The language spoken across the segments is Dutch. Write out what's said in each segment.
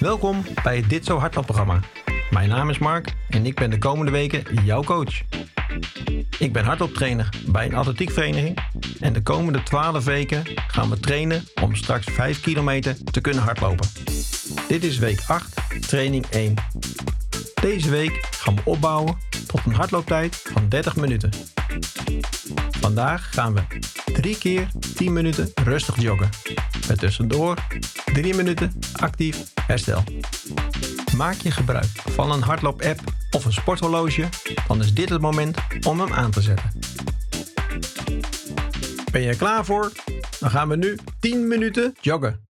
Welkom bij het Dit Zo Hardloopprogramma. Mijn naam is Mark en ik ben de komende weken jouw coach. Ik ben hardlooptrainer bij een atletiekvereniging en de komende 12 weken gaan we trainen om straks 5 kilometer te kunnen hardlopen. Dit is week 8, training 1. Deze week gaan we opbouwen tot een hardlooptijd van 30 minuten. Vandaag gaan we 3 keer 10 minuten rustig joggen. Met tussendoor 3 minuten actief herstel. Maak je gebruik van een hardloop-app of een sporthorloge, dan is dit het moment om hem aan te zetten. Ben je er klaar voor? Dan gaan we nu 10 minuten joggen.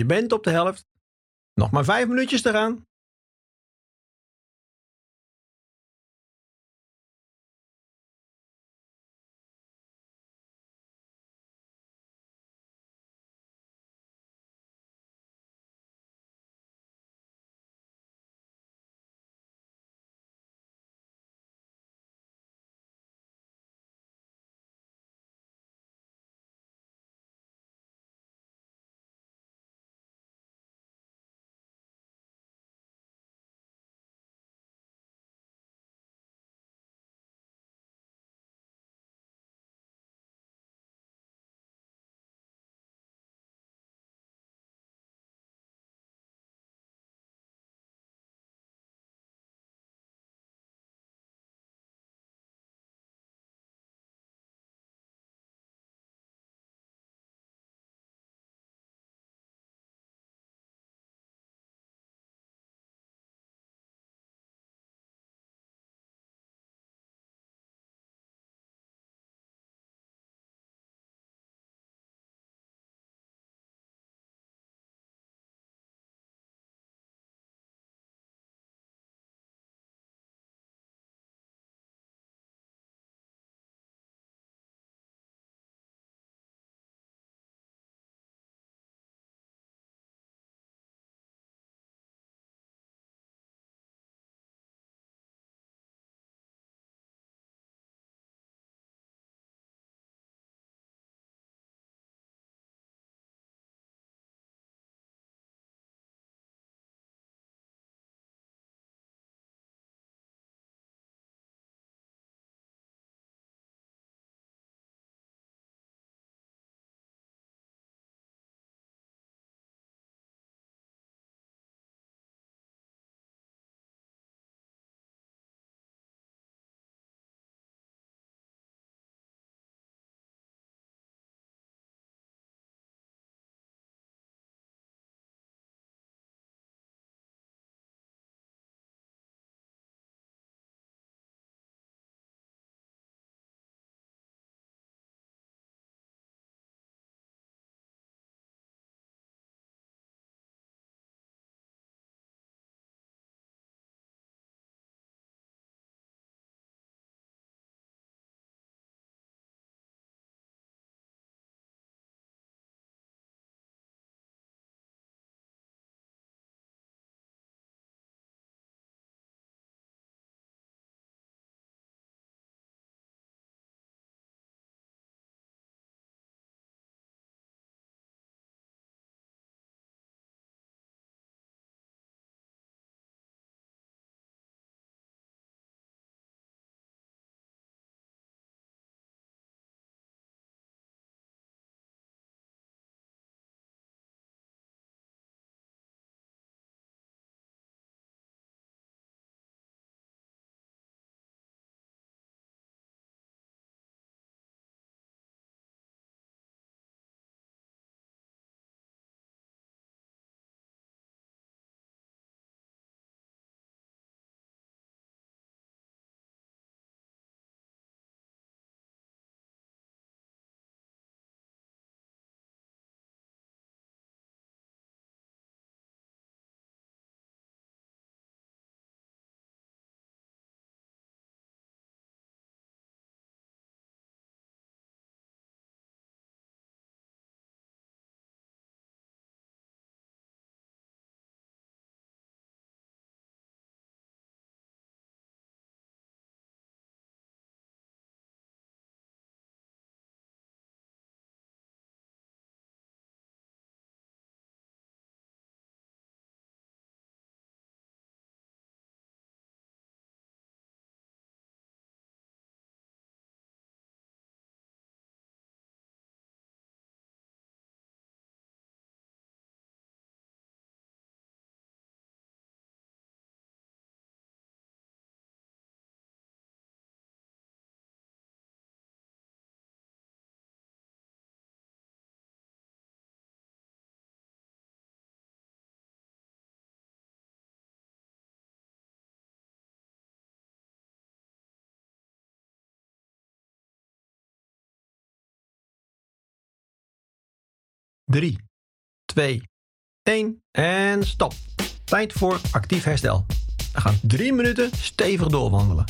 Je bent op de helft. Nog maar vijf minuutjes te gaan. Drie, twee, 1 en stop. Tijd voor actief herstel. We gaan 3 minuten stevig doorwandelen.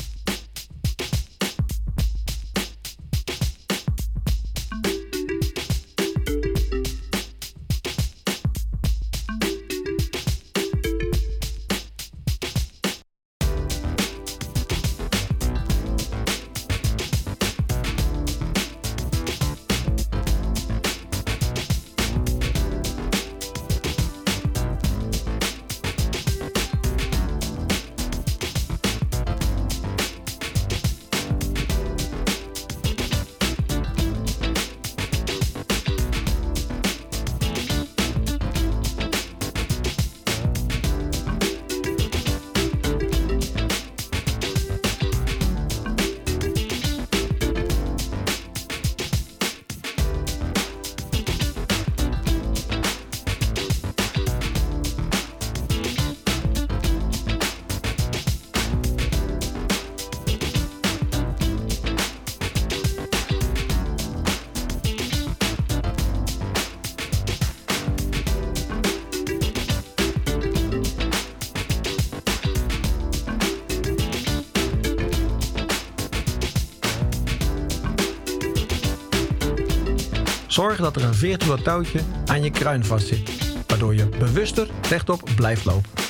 Zorg dat er een virtueel touwtje aan je kruin vastzit, waardoor je bewuster rechtop blijft lopen.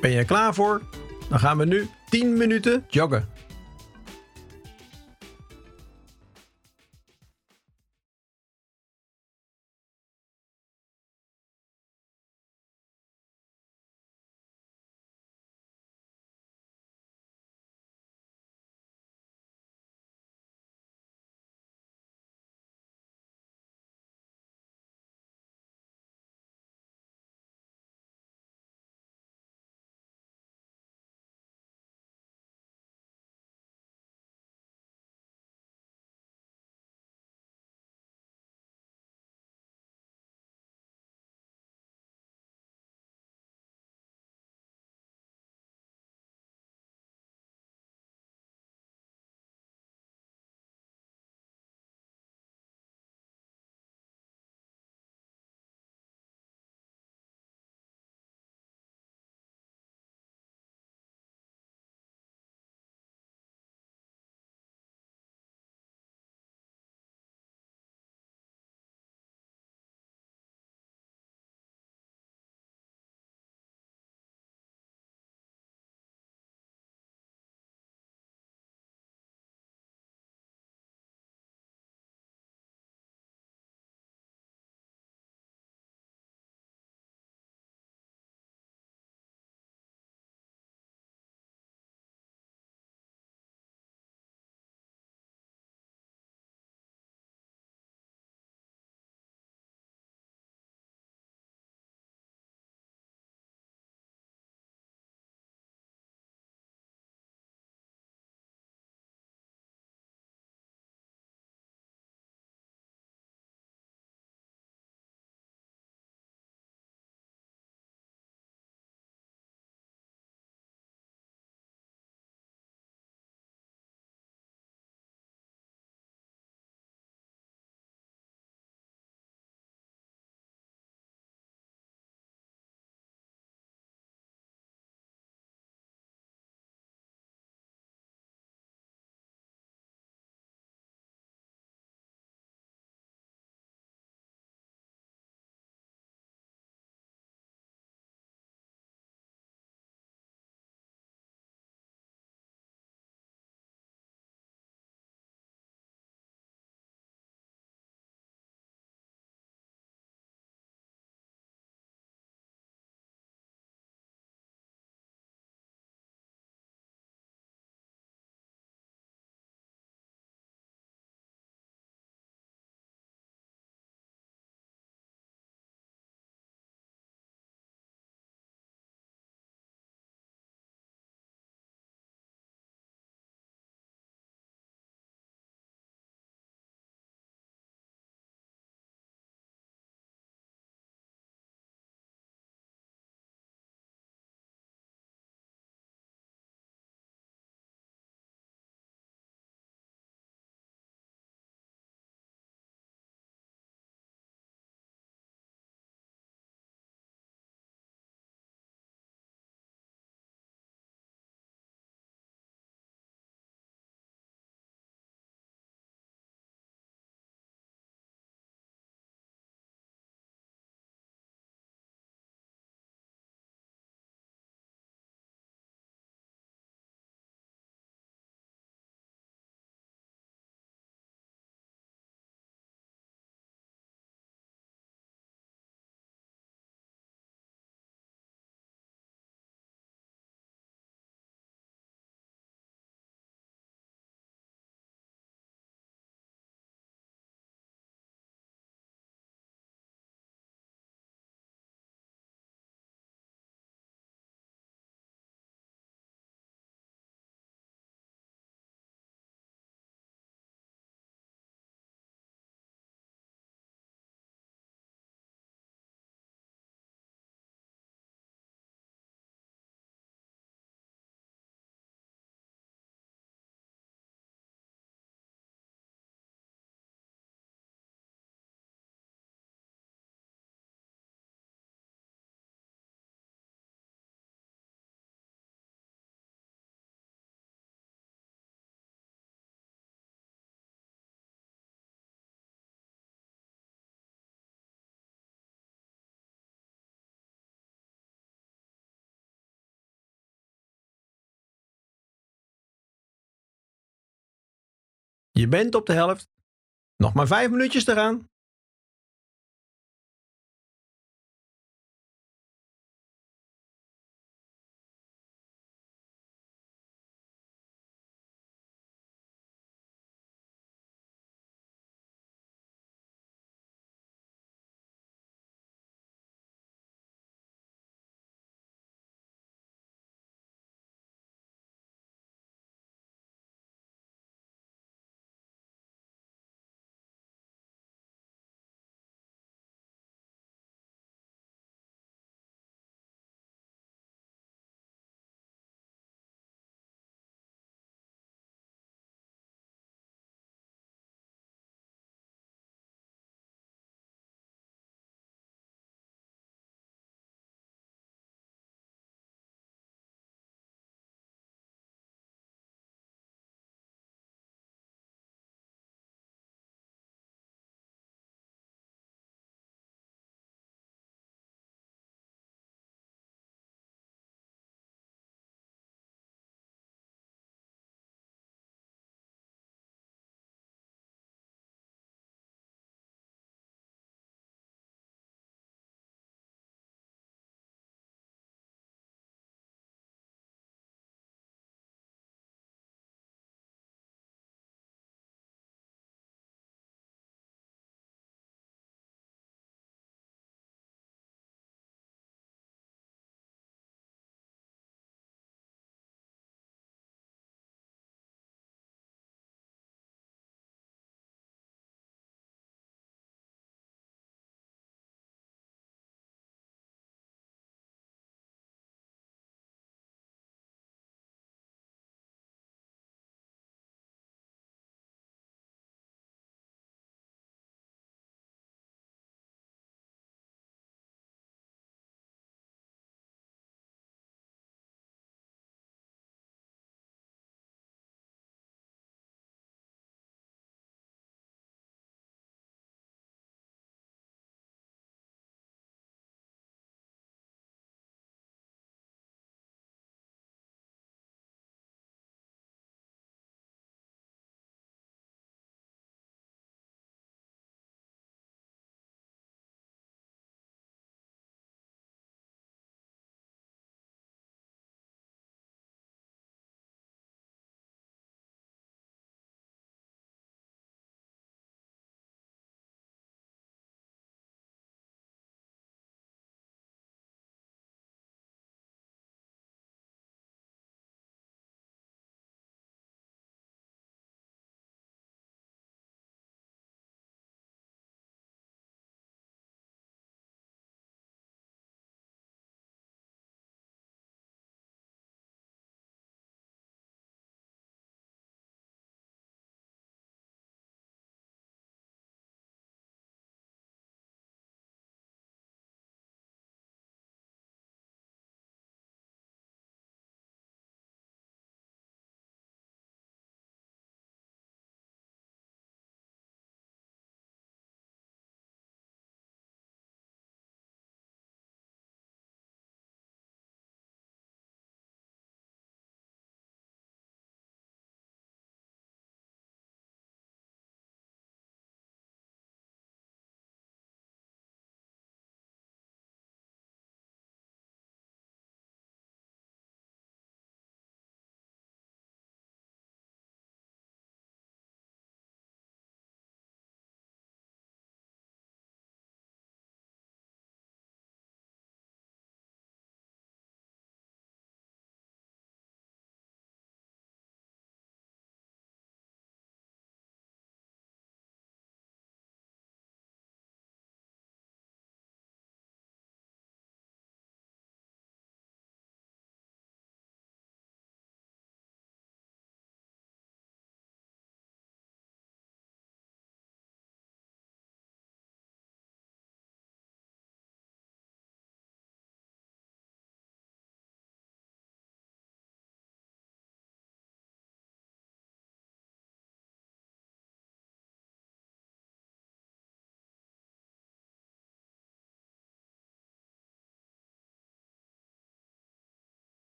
Ben je er klaar voor? Dan gaan we nu 10 minuten joggen. Je bent op de helft. Nog maar vijf minuutjes te gaan.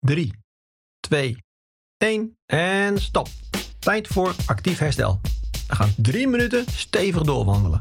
3, 2, 1 en stop. Tijd voor actief herstel. We gaan 3 minuten stevig doorwandelen.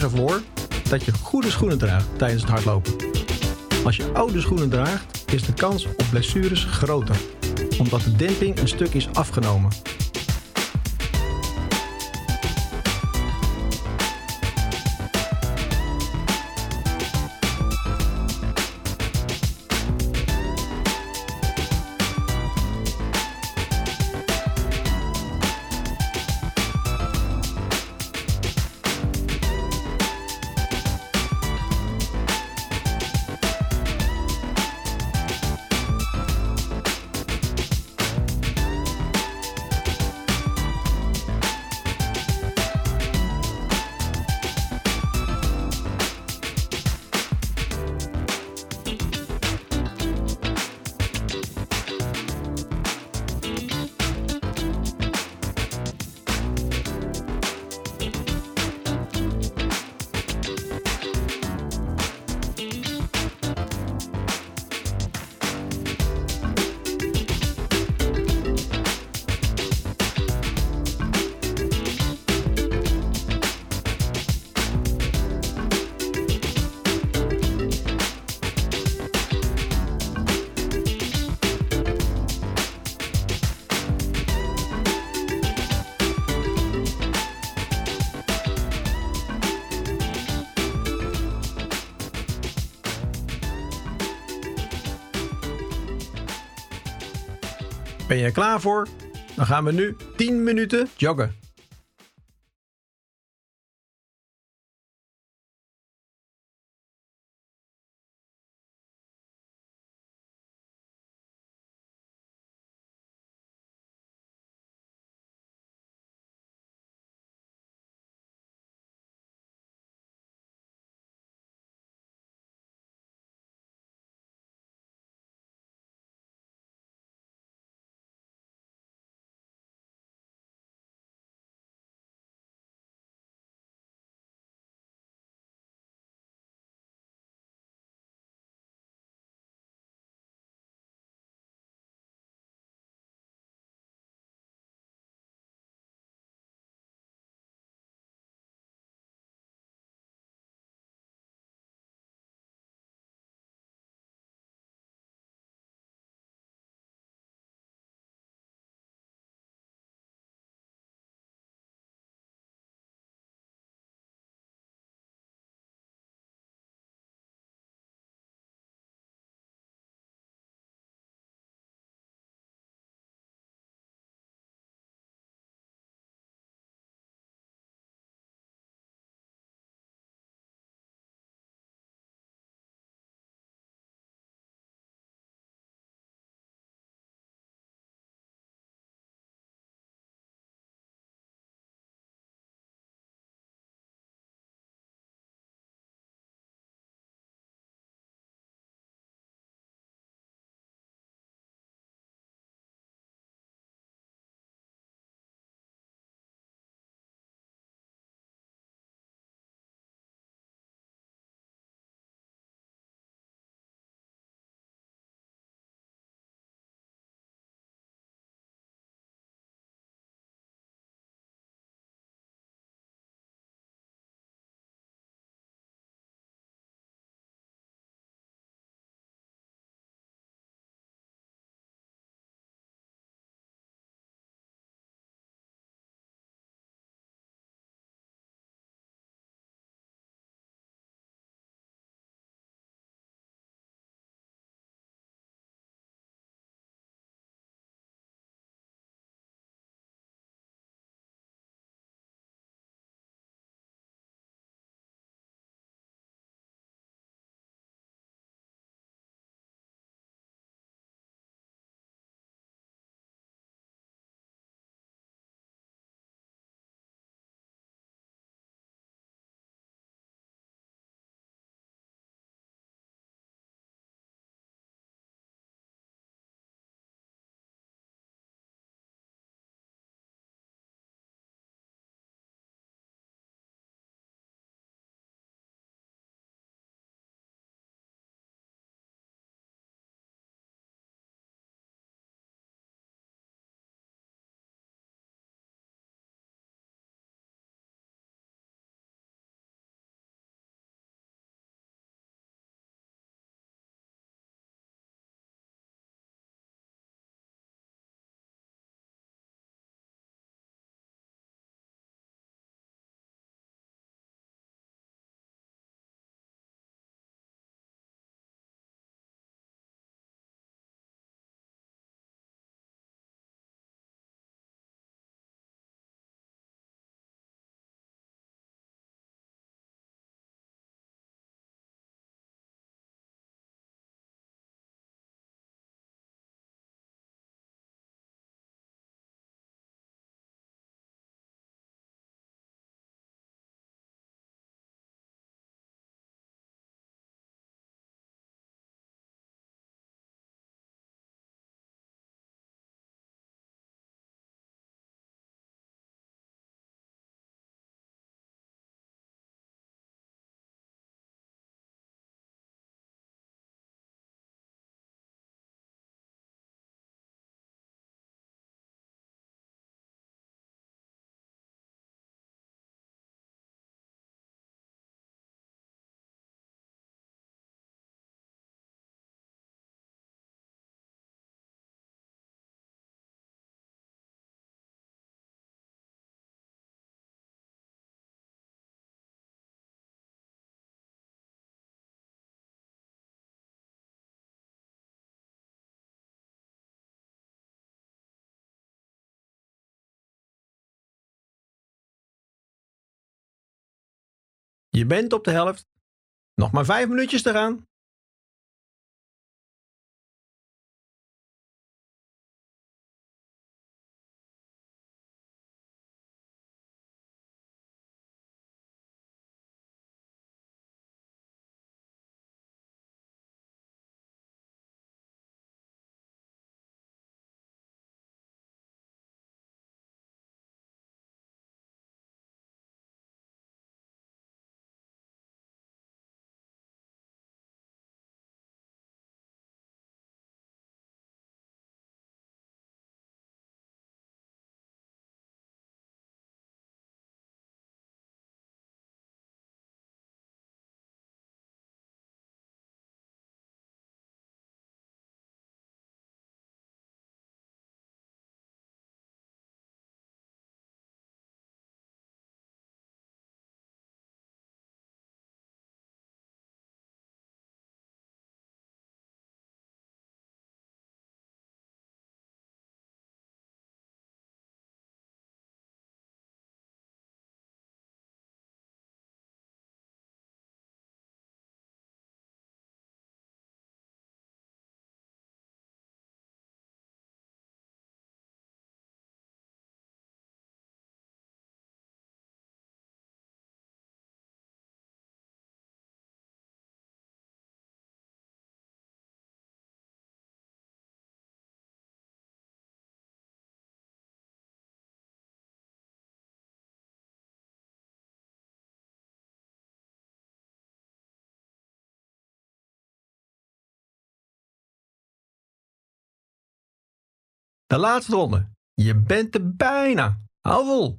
Ervoor dat je goede schoenen draagt tijdens het hardlopen. Als je oude schoenen draagt, is de kans op blessures groter, omdat de demping een stuk is afgenomen. Ben je klaar voor? Dan gaan we nu 10 minuten joggen. Je bent op de helft. Nog maar vijf minuutjes te gaan. De laatste ronde. Je bent er bijna. Hou vol.